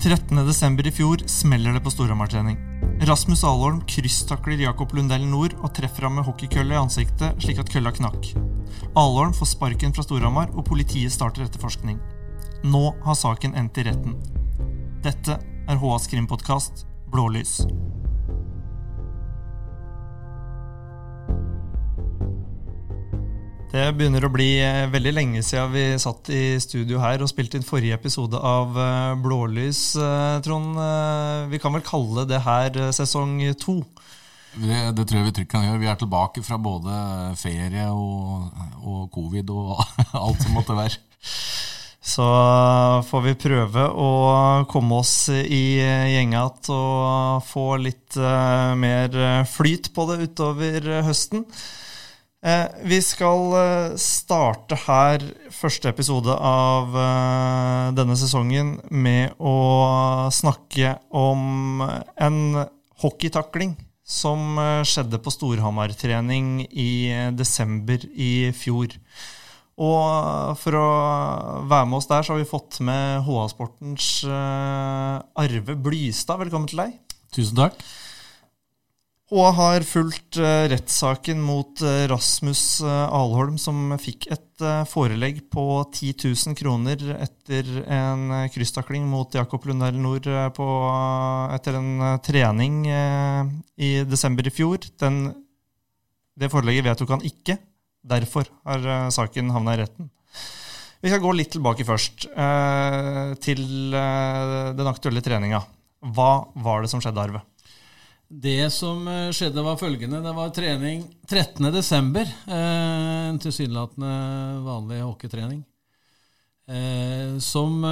13.12. i fjor smeller det på Storhamar-trening. Rasmus Alholm krysstakler Jakob Lundell Nord og treffer ham med hockeykølle i ansiktet slik at kølla knakk. Alholm får sparken fra Storhamar, og politiet starter etterforskning. Nå har saken endt i retten. Dette er HAs krimpodkast Blålys. Det begynner å bli eh, veldig lenge siden vi satt i studio her og spilte inn forrige episode av eh, Blålys, eh, Trond. Vi kan vel kalle det her sesong to? Det, det, tror jeg vi trygt kan gjøre. Vi er tilbake fra både ferie og, og covid og alt som måtte være. Så får vi prøve å komme oss i gjenga igjen og få litt mer flyt på det utover høsten. Eh, vi skal eh, starte her første episode av eh, denne sesongen med å snakke om en hockeytakling som skjedde på Storhamar-trening i desember i fjor. Og for å være med oss der, så har vi fått med HA-sportens Arve Blystad. Velkommen til deg. Tusen takk og har fulgt uh, rettssaken mot uh, Rasmus uh, Alholm, som fikk et forelegg på 10 000 kroner etter en krysstakling mot Jakob Lundell Nord på, etter en trening i desember i fjor. Den, det forelegget vedtok han ikke. Derfor har saken havna i retten. Vi skal gå litt tilbake først, til den aktuelle treninga. Hva var det som skjedde, Arve? Det som eh, skjedde, var følgende. Det var trening 13.12. Eh, en tilsynelatende vanlig hockeytrening. Eh, som,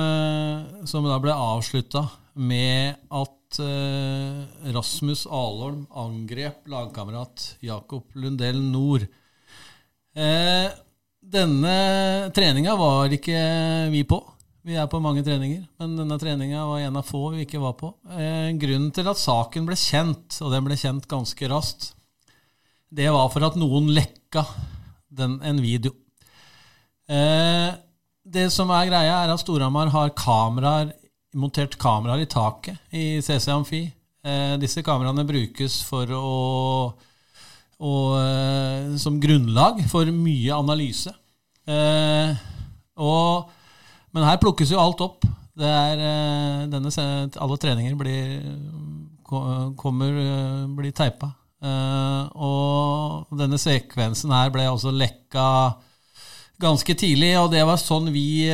som, da ble avslutta med at Rasmus Alholm angrep lagkamerat Jakob Lundell Nord. Denne treninga var ikke vi på. Vi er på mange treninger, men denne treninga var en av få vi ikke var på. Eh, grunnen til at saken ble kjent, og den ble kjent ganske raskt, det var for at noen lekka den, en video. Eh, det som er greia, er at Storhamar har kameraer, montert kameraer i taket i CC Amfi. Eh, disse kameraene brukes for å, å eh, som grunnlag for mye analyse. Eh, og men her plukkes jo alt opp. Det er, eh, denne, alle treninger blir, kommer, eh, blir teipa. Eh, og denne sekvensen her ble også lekka ganske tidlig, og det var sånn vi,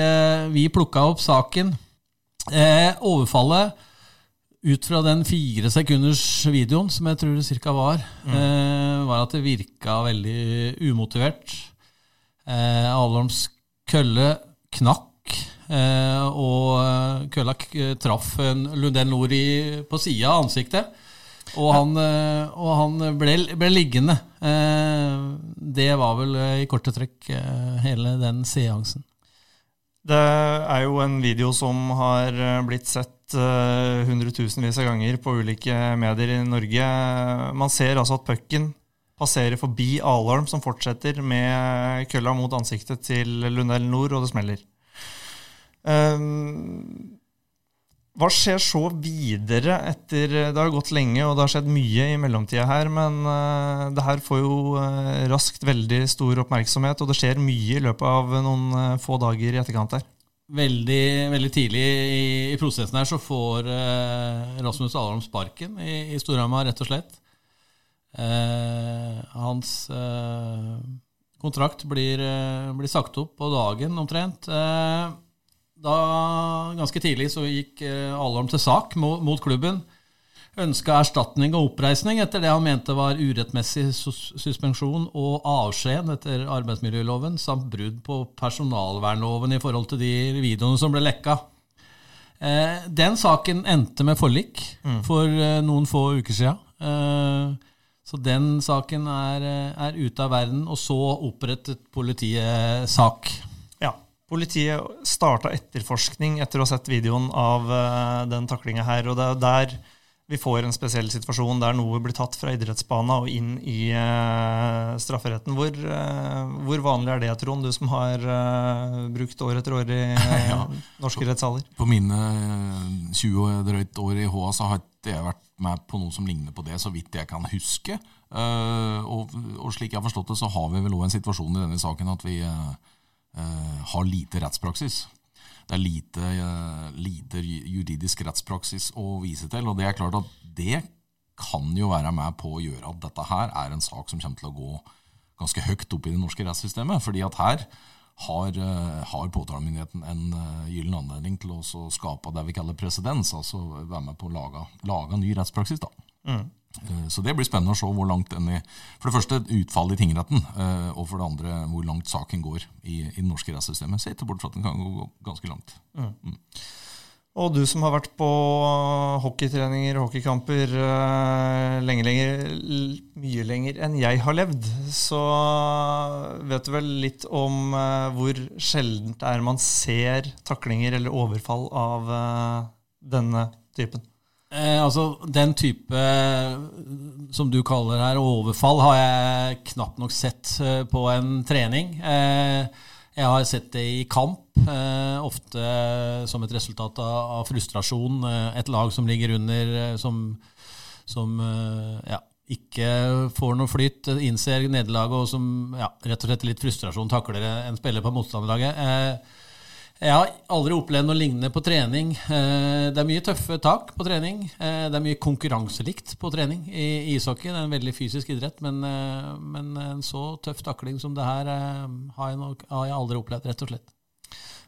vi plukka opp saken. Overfallet ut fra den fire sekunders videoen, som jeg tror det cirka var, mm. var at det virka veldig umotivert. Eh, Alholms kølle knakk Eh, og Køllak traff traff Lundell Nord på sida av ansiktet. Og han, eh, og han ble, ble, liggende. Det var vel i korte trekk hele den seansen. Det er jo en video som har blitt sett hundretusenvis av ganger på ulike medier i Norge. Man ser altså at pucken passerer forbi Alarm, som fortsetter med kølla mot ansiktet til Lundell Nord, og det smeller. Um, hva skjer så videre etter Det har gått lenge, og det har skjedd mye i mellomtida her, men uh, det her får jo uh, raskt veldig stor oppmerksomhet, og det skjer mye i løpet av noen få dager i etterkant her. Veldig, veldig tidlig i, i, prosessen her så får Rasmus Alholm sparken i, i Storhamar, rett og slett. hans kontrakt blir, blir, sagt opp på dagen omtrent. Da, ganske tidlig så gikk eh, Alholm til sak mot, mot klubben. Ønska erstatning og oppreisning etter det han mente var urettmessig suspensjon og avskjed etter arbeidsmiljøloven, samt brudd på personalvernloven i forhold til de videoene som ble lekka. Eh, den saken endte med forlik mm. for eh, noen få uker sia. Eh, så den saken er, eh, er ute av verden, og så opprettet politiet sak. Politiet starta etterforskning etter å ha sett videoen av uh, den taklinga her. og det er der vi får en spesiell situasjon der noe blir tatt fra idrettsbana og inn i uh, strafferetten. Hvor, uh, hvor, vanlig er det, Trond, du som har brukt år etter år i ja. norske rettssaler? På mine 20 drøyt år i HA så har ikke jeg vært med på noe som ligner på det, så vidt jeg kan huske. Og, og, slik jeg har forstått det, så har vi vel òg en situasjon i denne saken at vi har lite rettspraksis det er lite, eh, lite, juridisk rettspraksis å vise til. Og det er klart at det kan jo være med på å gjøre at dette her er en sak som kommer til å gå ganske høyt opp i det norske rettssystemet. fordi at her har, eh, har påtalemyndigheten en uh, gyllen anledning til å skape det vi kaller presedens, altså være med på å lage, lage ny rettspraksis. da. Eh, så det blir spennende å se hvor langt den i, for det første utfallet i tingretten, eh, og for det andre hvor langt saken går i, i det norske rettssystemet. Så etter bort fra at den kan gå ganske langt. Mm. Mm. Og du som har vært på hockeytreninger hockeykamper uh, lenge, lenger, mye lenger enn jeg har levd, så vet du vel litt om hvor sjeldent det er man ser taklinger eller overfall av denne typen? Eh, altså, Den type som du kaller her, overfall, har jeg knapt nok sett eh, på en trening. Eh, jeg har sett det i kamp, eh, ofte som et resultat av, av frustrasjon. Eh, et lag som ligger under, eh, som, som ja, ikke får noe flyt, innser nederlaget og som ja, rett og slett litt frustrasjon takler en spiller på motstanderlaget. Jeg har aldri opplevd noe lignende på trening. Eh, det er mye tøffe tak på trening. Eh, det er mye konkurranselikt på trening i ishockey. Det er en veldig fysisk idrett, men, eh, men en så tøff takling som det her har jeg, nok, har jeg aldri opplevd, rett og slett.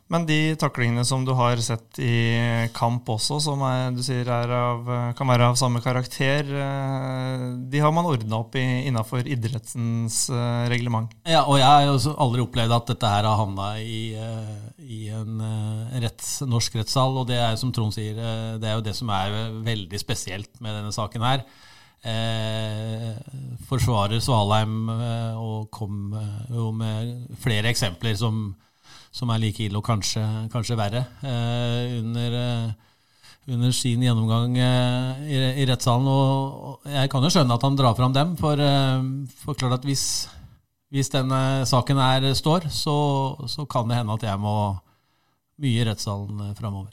Men de taklingene som du har sett i kamp også, som er, du sier av, kan være av samme karakter, eh, de har man ordna opp i innafor idrettens eh, reglement? Ja, og jeg har jo aldri opplevd at dette her har havna i, eh, i en retts, norsk rettssal. Og det er som Trond sier, det er jo det som er veldig spesielt med denne saken her. Eh, forsvarer Svalheim og kom jo med flere eksempler som som er like ille og kanskje, kanskje verre. Eh, under, eh, under, sin gjennomgang eh, i, i rettssalen. Og, jeg kan jo skjønne at han drar fram dem, for, for klart at hvis, hvis denne saken her står, så, så, kan det hende at jeg må mye i rettssalen framover.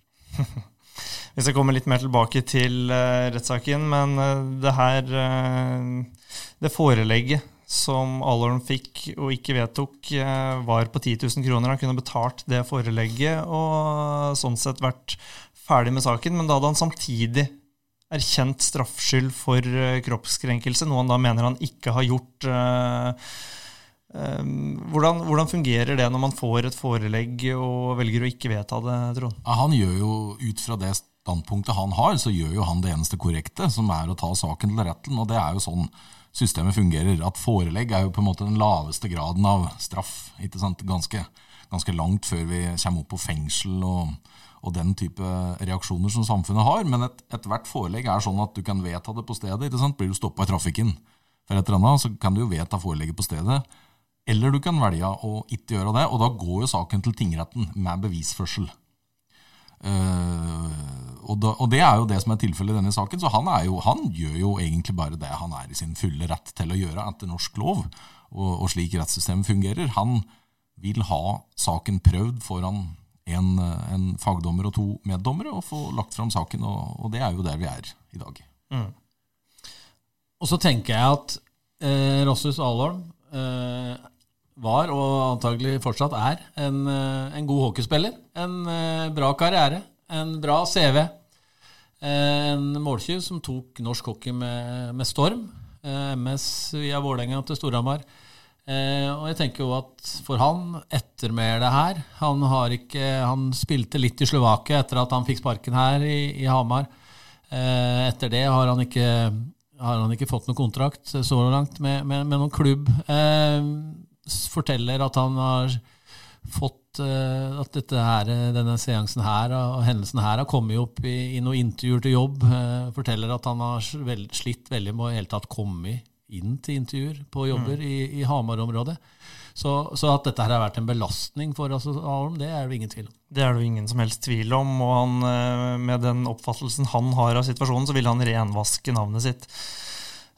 Vi skal komme litt mer tilbake til uh, rettssaken, men uh, det her uh, Det forelegget som Allorn fikk og ikke vedtok, eh, var på 10 000 kroner. Han kunne betalt det forelegget og sånn sett vært ferdig med saken, men da hadde han samtidig erkjent straffskyld for eh, kroppskrenkelse, noe han da mener han ikke har gjort. Eh, hvordan, hvordan, fungerer det når man får et forelegg og velger å ikke vedta det, Trond? Han gjør jo ut fra det standpunktet han har, så gjør jo han det eneste korrekte, som er å ta saken til retten. Og det er jo sånn systemet fungerer. At forelegg er jo på en måte den laveste graden av straff. ikke sant? Ganske, ganske langt før vi kommer opp på fengsel og, og den type reaksjoner som samfunnet har. Men ethvert et forelegg er sånn at du kan vedta det på stedet. ikke sant? Blir du stoppa i trafikken for et eller annet, så kan du jo vedta forelegget på stedet. Eller du kan velge å ikke gjøre det, og da går jo saken til tingretten med bevisførsel. Uh, og, da, og, det er jo det som er tilfellet i denne saken. Så han, jo, han, gjør jo egentlig bare det han er i sin fulle rett til å gjøre etter norsk lov, og, og slik rettssystemet fungerer. Han vil ha saken prøvd foran en, en fagdommer og to meddommere, og få lagt fram saken. Og, og, det er jo der vi er i dag. Mm. Og så tenker jeg at eh, Rossus Alholm eh, var, og antagelig fortsatt er, en, eh, en god hockeyspiller. En eh, bra karriere, en bra CV. Eh, en måltyv som tok norsk hockey med, med storm. MS via Vålerenga til Storhamar. og jeg tenker jo at for han, ettermælet her han, har ikke, han spilte litt i Slovakia etter at han fikk sparken her i, i Hamar. etter det har han ikke har han ikke fått noen kontrakt så langt med, med, med noen klubb. Eh, forteller at han har fått uh, At dette her, denne seansen her og hendelsen her har kommet opp i, i noen intervjuer til jobb. Uh, forteller at han har slitt veldig med å hele tatt komme inn til intervjuer på jobber mm. i, i Hamar-området. Så, så at dette her har vært en belastning for oss, Alholm, det er det ingen tvil om. Det er det ingen som helst tvil om. Og han, eh, med den oppfattelsen han har av situasjonen, så vil han renvaske navnet sitt.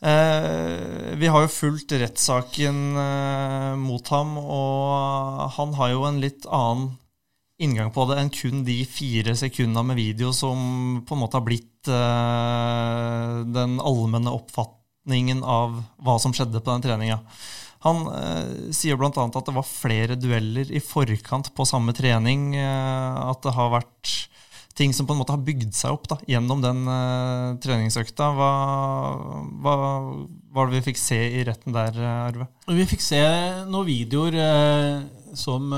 Eh, vi har jo fulgt rettssaken eh, mot ham, og han har jo en litt annen inngang på det enn kun de fire sekundene med video som på en måte har blitt uh, den allmenne oppfatningen av hva som skjedde på den treninga. Han eh, sier bl.a. at det var flere dueller i forkant på samme trening. At det har vært ting som på en måte har bygd seg opp da, gjennom den treningsøkta. Hva, hva, var det vi fikk se i retten der, Arve? Vi fikk se noen videoer som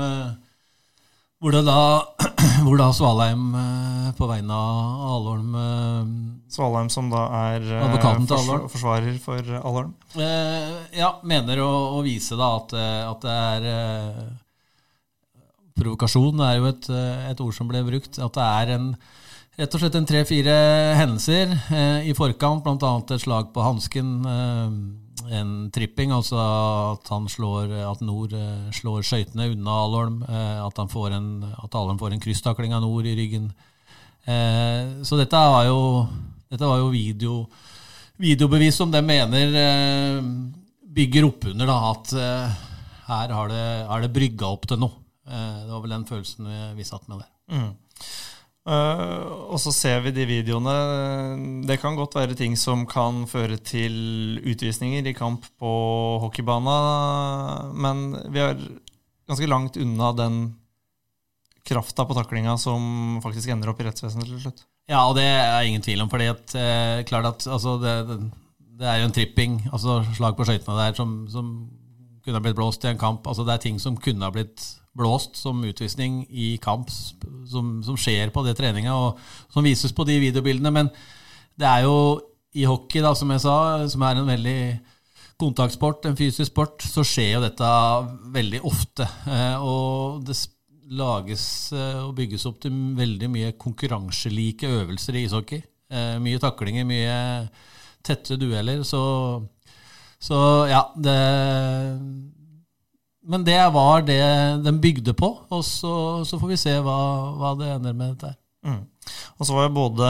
hvor, da, hvor da Svalheim eh, på vegne av Alholm eh, Svalheim som da er eh, Advokaten til Alholm. forsvarer for Alholm? ja, mener å, å vise da at, at det er Provokasjon er jo et, et, ord som ble brukt. At det er en, rett og slett en tre-fire hendelser i forkant, bl.a. et slag på hansken en tripping, altså at han slår, at Nord eh, slår skøytene unna Alholm. Eh, at, han får en, at Alholm får en krysstakling av Nord i ryggen. Eh, så dette var jo, dette var jo video, videobevis som de mener bygger opp under da, at her har det, er det brygga opp til noe. Det var vel den følelsen vi satt med der. Mm. Uh, og så ser vi de videoene. Det kan godt være ting som kan føre til utvisninger i kamp på hockeybana, men vi er ganske langt unna den krafta på taklinga som faktisk ender opp i rettsvesenet til slutt. Ja, og det er ingen tvil om. fordi at, eh, klart at altså, det, det, er jo en tripping, altså slag på skøytene der, som, som kunne ha blitt blåst i en kamp. Altså, det er ting som kunne ha blitt blåst som utvisning i kamp som, som skjer på det treninga, og som vises på de videobildene. Men det er jo i hockey, da, som jeg sa, som er en veldig kontaktsport, en fysisk sport, så skjer jo dette veldig ofte. Eh, og det lages eh, og bygges opp til veldig mye konkurranselike øvelser i ishockey. Eh, mye taklinger, mye tette dueller. Så, så ja, det men det var det den bygde på, og så, så får vi se hva, hva, det ender med dette. Mm. Og så var jo både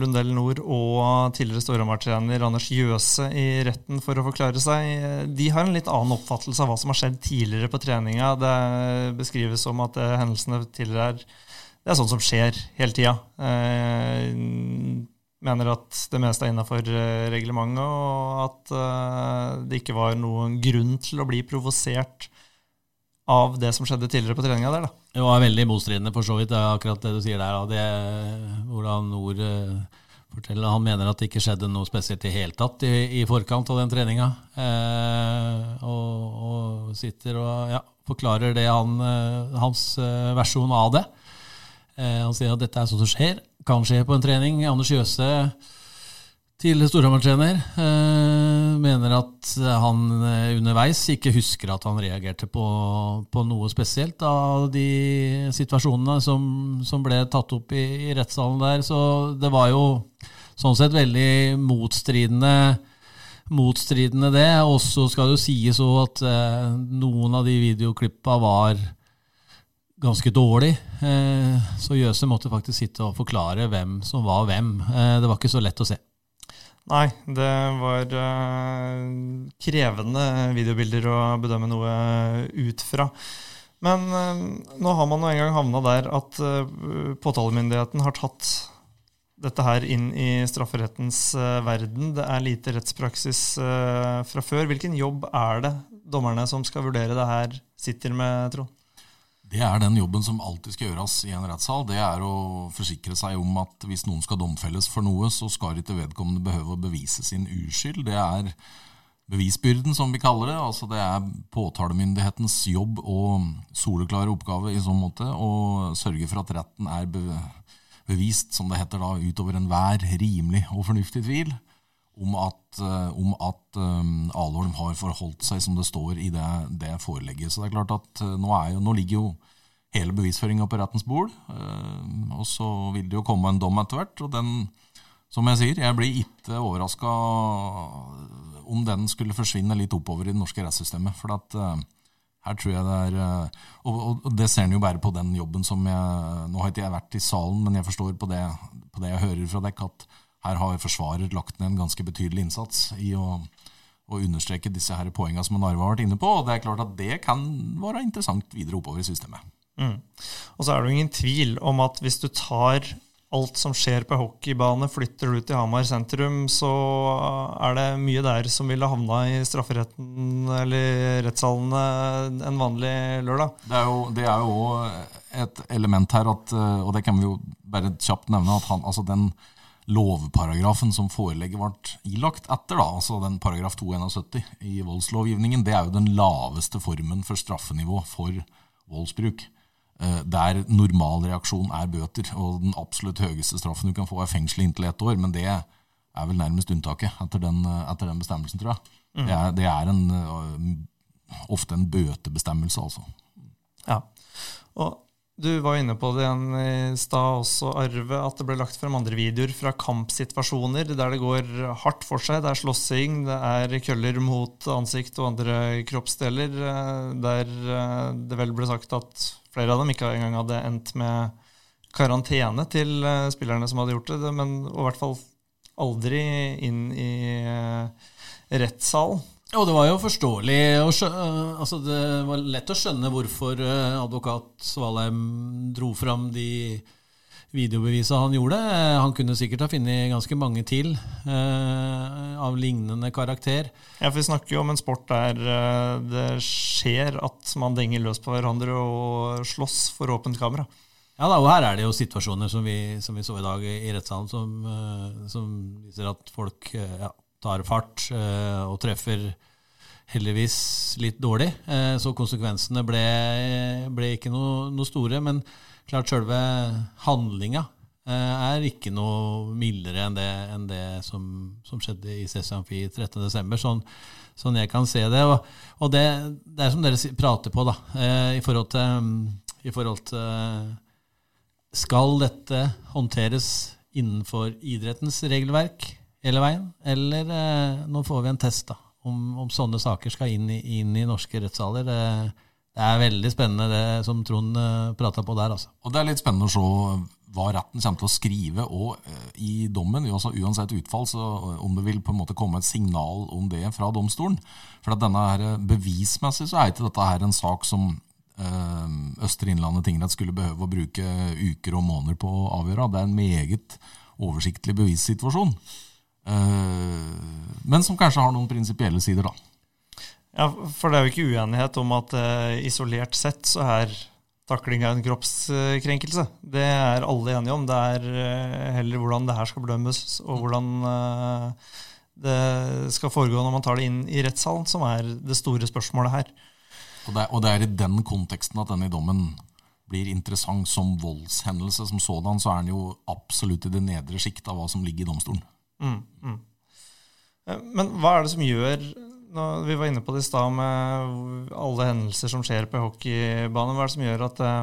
Lundell Nord og tidligere Storhamar-trener Anders Jøse i retten for å forklare seg. De har en litt annen oppfattelse av hva som har skjedd tidligere på treninga. Det beskrives som at eh, hendelsene tidligere er det er sånt som skjer hele tida. Eh, mener at det meste er innafor eh, reglementet, og at eh, det ikke var noen grunn til å bli provosert av det som skjedde tidligere på treninga der, da. Det var veldig motstridende, for så vidt, akkurat det du sier der. Det, hvordan Nord eh, forteller Han mener at det ikke skjedde noe spesielt i hele tatt i, i forkant av den treninga. Eh, og, og, sitter og ja, forklarer det han, eh, hans eh, versjon av det. Eh, han sier at dette er sånt som skjer. Kan skje på en trening. Anders Jøse til Storhamar-trener. Eh, mener at han eh, underveis ikke husker at han reagerte på, på noe spesielt av de situasjonene som, som ble tatt opp i, i, rettssalen der. Så det var jo sånn sett veldig motstridende, motstridende det. Og så skal det jo sies òg at eh, noen av de videoklippa var ganske dårlig. Eh, så Jøse måtte faktisk sitte og forklare hvem som var hvem. Eh, det var ikke så lett å se. Nei, det var uh, krevende videobilder å bedømme noe ut fra. Men uh, nå har man nå en gang havna der at uh, påtalemyndigheten har tatt dette her inn i strafferettens verden. Det er lite rettspraksis fra før. Hvilken jobb er det dommerne som skal vurdere det her, sitter med, Trond? Det er den jobben som alltid skal gjøres i en rettssal. Det er å forsikre seg om at hvis noen skal domfelles for noe, så skal ikke vedkommende behøve å bevise sin uskyld. Det er bevisbyrden, som vi kaller det. Altså det er påtalemyndighetens jobb og soleklare oppgave i sånn måte å sørge for at retten er bevist, som det heter da, utover enhver rimelig og fornuftig tvil om at, eh, om at um, Alholm har forholdt seg som det står i det, det forelegget. Så det er klart at nå, nå, jo, nå, ligger jo hele bevisføringa på rettens bord. Uh, og så vil det jo komme en dom etter hvert. Og den, som jeg sier, jeg blir ikke overraska om den skulle forsvinne litt oppover i det norske rettssystemet. For at uh, Her tror jeg det er eh, Og, og det ser en jo bare på den jobben som jeg Nå har ikke jeg vært i salen, men jeg forstår på det, på det jeg hører fra dekk, at her har forsvarer lagt ned en ganske betydelig innsats i å, å understreke disse her poengene som Narve har vært inne på. Og det er klart at det kan være interessant videre oppover i systemet. Mm. Og så er det jo ingen tvil om at hvis du tar alt som skjer på hockeybane, flytter du til Hamar sentrum, så er det mye der som ville havna i strafferetten eller rettssalene en vanlig lørdag. Det er jo, det er jo et element her, at, og det kan vi jo bare kjapt nevne, at han, altså den lovparagrafen som forelegget ble ilagt etter, da, altså den paragraf 271 i voldslovgivningen, det er jo den laveste formen for straffenivå for voldsbruk. Der der normalreaksjon er bøter. Og den absolutt høyeste straffen du kan få, er fengsel inntil ett år. Men det er vel nærmest unntaket etter den, etter den bestemmelsen, tror jeg. Mm. Det, er, det er en, eh, ofte en bøtebestemmelse, altså. Ja. Og du var inne på det igjen i stad også, Arve, at det ble lagt frem andre videoer fra kampsituasjoner der det går hardt for seg. Det er slåssing, det er køller mot ansikt og andre kroppsdeler. Eh, der det vel ble sagt at flere av dem ikke engang hadde endt med karantene til uh, spillerne som hadde gjort det, men i hvert fall aldri inn i rettssal. Og det var jo forståelig uh, altså Det var lett å skjønne hvorfor advokat Svalheim dro fram de videobevisa han gjorde. Han kunne sikkert ha funnet ganske mange til eh, av lignende karakter. Ja, for Vi snakker jo om en sport der eh, det skjer at man denger løs på hverandre og slåss for åpent kamera. Ja, da, og Her er det jo situasjoner som vi, som vi så i dag i rettssalen, som, eh, som, viser at folk eh, ja, tar fart eh, og treffer heldigvis litt dårlig. Eh, så konsekvensene ble, ble ikke noe, noe store. men klart selve handlinga eh, er ikke noe mildere enn det, enn det som, som, skjedde i CC 13.12. Sånn, sånn jeg kan se det. Og, og det, det, er som dere prater på, da, i forhold til, i forhold til Skal dette håndteres innenfor idrettens regelverk hele veien, eller eh, nå får vi en test da, om, om sånne saker skal inn i, inn i norske rettssaler? Det, det er veldig spennende det som Trond eh, prata på der. altså. Og Det er litt spennende å se hva retten kommer til å skrive og eh, i dommen. Altså, uansett utfall, så uh, om det vil på en måte komme et signal om det fra domstolen. For at denne her, Bevismessig så er ikke dette her en sak som Østre Innlandet tingrett skulle behøve å bruke uker og måneder på å avgjøre. Det er en meget oversiktlig bevissituasjon. Men som kanskje har noen prinsipielle sider, da. Ja, For det er jo ikke uenighet om at uh, isolert sett så er takling av en kroppskrenkelse. Det er alle enige om. Det er uh, heller hvordan det her skal bedømmes, og hvordan det skal foregå når man tar det inn i rettssalen, som er det store spørsmålet her. Og det, er, og det er i den konteksten at denne dommen blir interessant som voldshendelse som sådan, så er den jo absolutt i det nedre sjikt av hva som ligger i domstolen. Mm, mm. Men hva er det som gjør vi var inne på det i stad med alle hendelser som skjer på hockeybanen. Hva er det som gjør at det,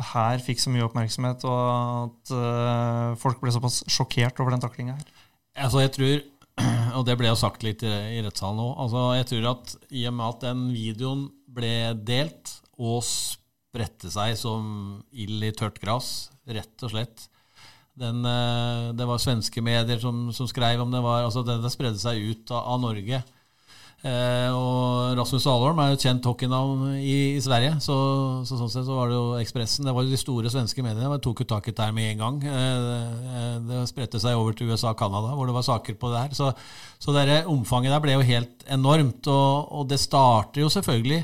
det her fikk så mye oppmerksomhet, og at uh, folk ble såpass sjokkert over den taklinga her? Altså, jeg tror, og det ble jo sagt litt i, i rettssalen nå, altså, jeg tror at i og med at den videoen ble delt og spredte seg som ild i tørt gress, rett og slett den, uh, det var svenske medier som, som skrev om det. var, altså Det, det spredde seg ut av, av Norge. Eh, og Rasmus Alholm er jo et kjent hockeynavn i, i, Sverige, så, så, sånn sett så var det jo Ekspressen. Det var jo de store svenske mediene. Det tok jo tak i det med en gang. Eh, det, det spredte seg over til USA og Canada, hvor det var saker på det her. Så, så det omfanget der ble jo helt enormt. Og, og det starter jo selvfølgelig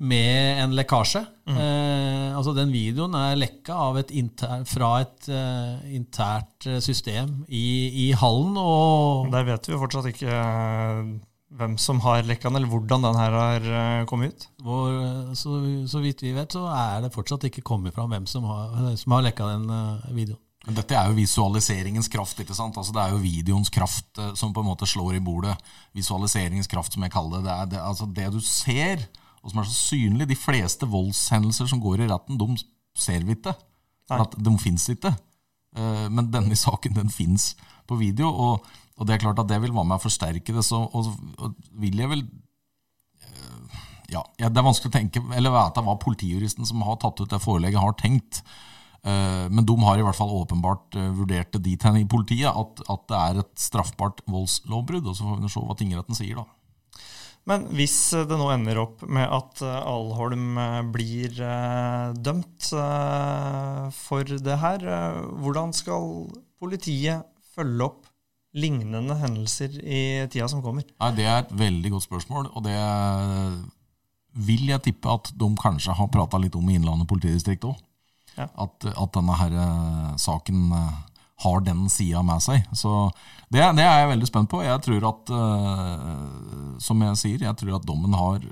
med en lekkasje. Mm. Eh, altså Den videoen er lekka et inter, fra et uh, internt system i, i hallen. Og Der vet vi jo fortsatt ikke hvem som har lekka den, eller hvordan den her har eh, kommet ut? Hvor, så, så, vidt vi vet, så er det fortsatt ikke kommet fram hvem som har, som har lekka den uh, videoen. Dette er jo visualiseringens kraft. ikke sant? Altså Det er jo videoens kraft som på en måte slår i bordet. Visualiseringens kraft, som jeg kaller det. Det er det, altså det du ser, og som er så synlig De fleste voldshendelser som går i retten, de ser vi ikke. De fins ikke. Uh, men denne saken, den fins på video. og og det er klart at det vil være med å forsterke det. Så og, og vil jeg vel eh, ja, Det er vanskelig å tenke eller vite hva politijuristen som har tatt ut det forelegget, har tenkt. Eh, men de har i hvert fall åpenbart eh, vurdert det dit hen i politiet at, at, det er et straffbart voldslovbrudd. Og så får vi se hva tingretten sier, da. Men hvis det nå ender opp med at Alholm blir dømt for det her, hvordan skal politiet følge opp lignende hendelser i tida som kommer? Nei, Det er et veldig godt spørsmål, og det vil jeg tippe at de kanskje har prata litt om i Innlandet politidistrikt òg. Ja. At, at, denne her eh, saken eh, har den sida med seg. Så det, det, er jeg veldig spent på. Jeg tror at, uh, som jeg sier, jeg tror at dommen har,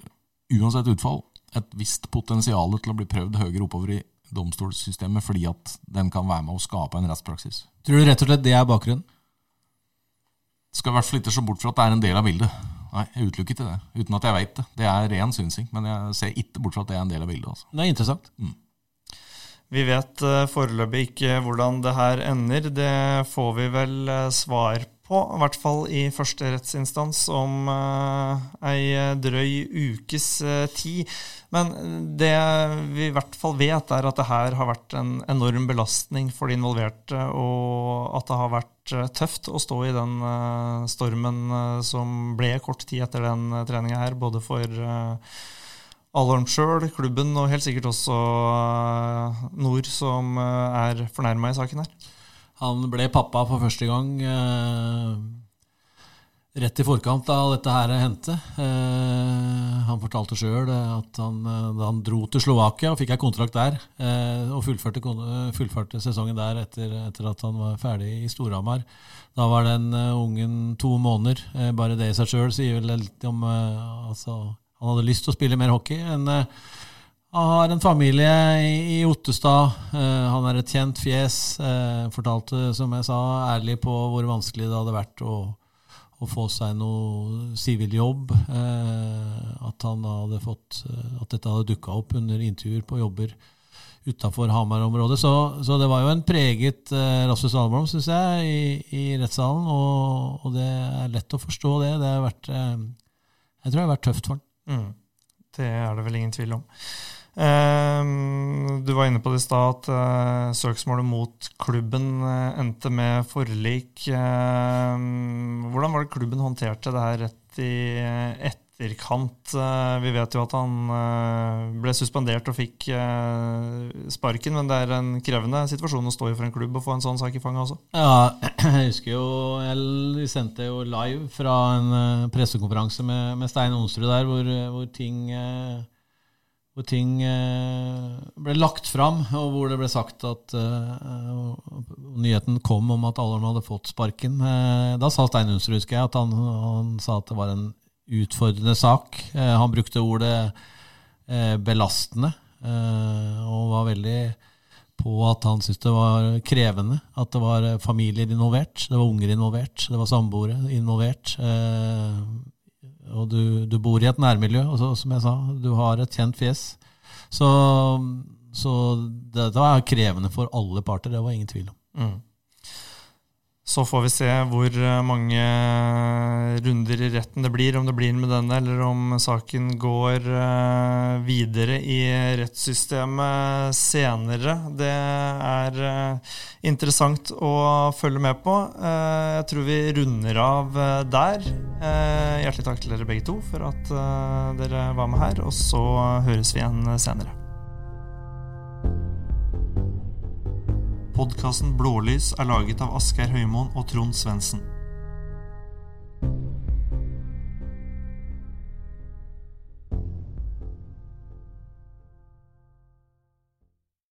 uansett utfall, et visst potensial til å bli prøvd høyere oppover i domstolssystemet, fordi at den kan være med å skape en rettspraksis. Tror du rett og slett det er bakgrunnen? Skal i hvert fall ikke se bort fra at det er en del av bildet. Nei, jeg utelukker ikke det, uten at jeg veit det. Det er ren synsing, men jeg ser ikke bort fra at det er en del av bildet. Altså. Det er interessant. Mm. Vi vet uh, foreløpig ikke hvordan det her ender. Det får vi vel uh, svar på, i hvert fall i første rettsinstans, om uh, ei drøy ukes tid. Men det vi i hvert fall vet, er at det her har vært en enorm belastning for de involverte, og at det har vært eh, tøft å stå i den eh, stormen eh, som ble kort tid etter den treninga her, både for Alholm sjøl, klubben og helt sikkert også Nord, som er fornærma i saken her. Han ble pappa for første gang rett i forkant av dette her hendte. Eh, han fortalte sjøl at han, eh, da han dro til Slovakia og fikk ei kontrakt der, eh, og fullførte, fullførte, sesongen der etter, etter, at han var ferdig i Storhamar Da var den ungen to måneder. Eh, bare det i seg sjøl sier vel litt om eh, altså, Han hadde lyst til å spille mer hockey. En, eh, han har en familie i, Ottestad. han er et kjent fjes. fortalte, som jeg sa, ærlig på hvor vanskelig det hadde vært å å få seg noe sivil jobb. at fått eh, At dette hadde dukka opp under intervjuer på jobber utafor Hamar-området. Så, så, det var jo en preget eh, Rasmus Alblom, syns jeg, i, i rettssalen. Og, og, det er lett å forstå det. Det har vært eh, Jeg tror det har vært tøft for han. Mm. Det er det vel ingen tvil om. Ehm, du var inne på det i stad at uh, søksmålet mot klubben uh, endte med forlik. Ehm, hvordan var det klubben håndterte det her rett i etterkant? Uh, vi vet jo at han ble suspendert og fikk sparken, men det er en krevende situasjon å stå i for en klubb å få en sånn sak i fanget også. Ja, jeg husker jo Vi sendte jo live fra en pressekonferanse med, med Stein Onsrud der, hvor, hvor ting hvor ting eh, ble lagt fram, og hvor det ble sagt at uh, nyheten kom om at Aller'n hadde fått sparken. Da sa Stein Unsrud, husker jeg, at han, han, sa at det var en utfordrende sak. Uh, han brukte ordet belastende, og var veldig på at han syntes det var krevende. At det var familier involvert, det var unger involvert, det var samboere involvert og du, du, bor i et nærmiljø, og så, som jeg sa, du har et kjent fjes. Så, så dette var krevende for alle parter, det var ingen tvil om. Mm. Så får vi se hvor eh, mange runder i retten det blir, om det blir med denne, eller om saken går eh, videre i rettssystemet senere. Det er eh, interessant å følge med på. Jeg tror vi runder av der. Hjertelig takk til dere begge to for at dere var med her, og så høres vi igjen senere. Podkasten Blålys er laget av Asgeir Høymoen og Trond Svendsen.